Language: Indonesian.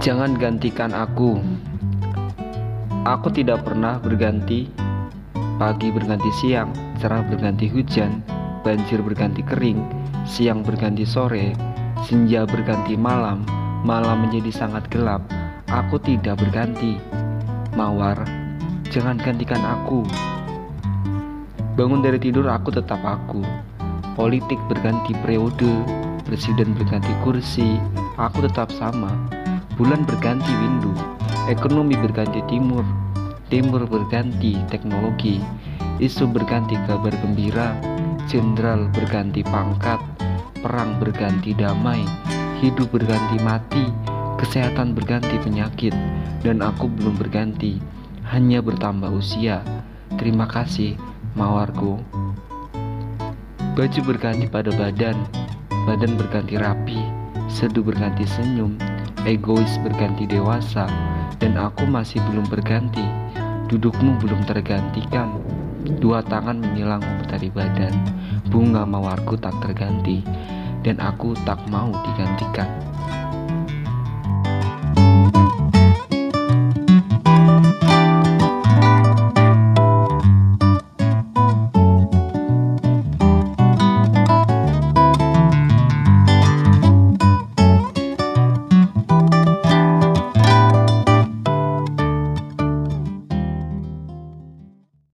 Jangan gantikan aku. Aku tidak pernah berganti. Pagi berganti siang, cerah berganti hujan, banjir berganti kering, siang berganti sore, senja berganti malam, malam menjadi sangat gelap. Aku tidak berganti. Mawar, jangan gantikan aku. Bangun dari tidur aku tetap aku. Politik berganti periode, presiden berganti kursi, aku tetap sama. Bulan berganti windu, ekonomi berganti timur, timur berganti teknologi, isu berganti kabar gembira, jenderal berganti pangkat, perang berganti damai, hidup berganti mati, kesehatan berganti penyakit, dan aku belum berganti, hanya bertambah usia. Terima kasih, mawarku. Baju berganti pada badan, badan berganti rapi, seduh berganti senyum, egois berganti dewasa, dan aku masih belum berganti. Dudukmu belum tergantikan. Dua tangan menyilang dari badan. Bunga mawarku tak terganti, dan aku tak mau digantikan.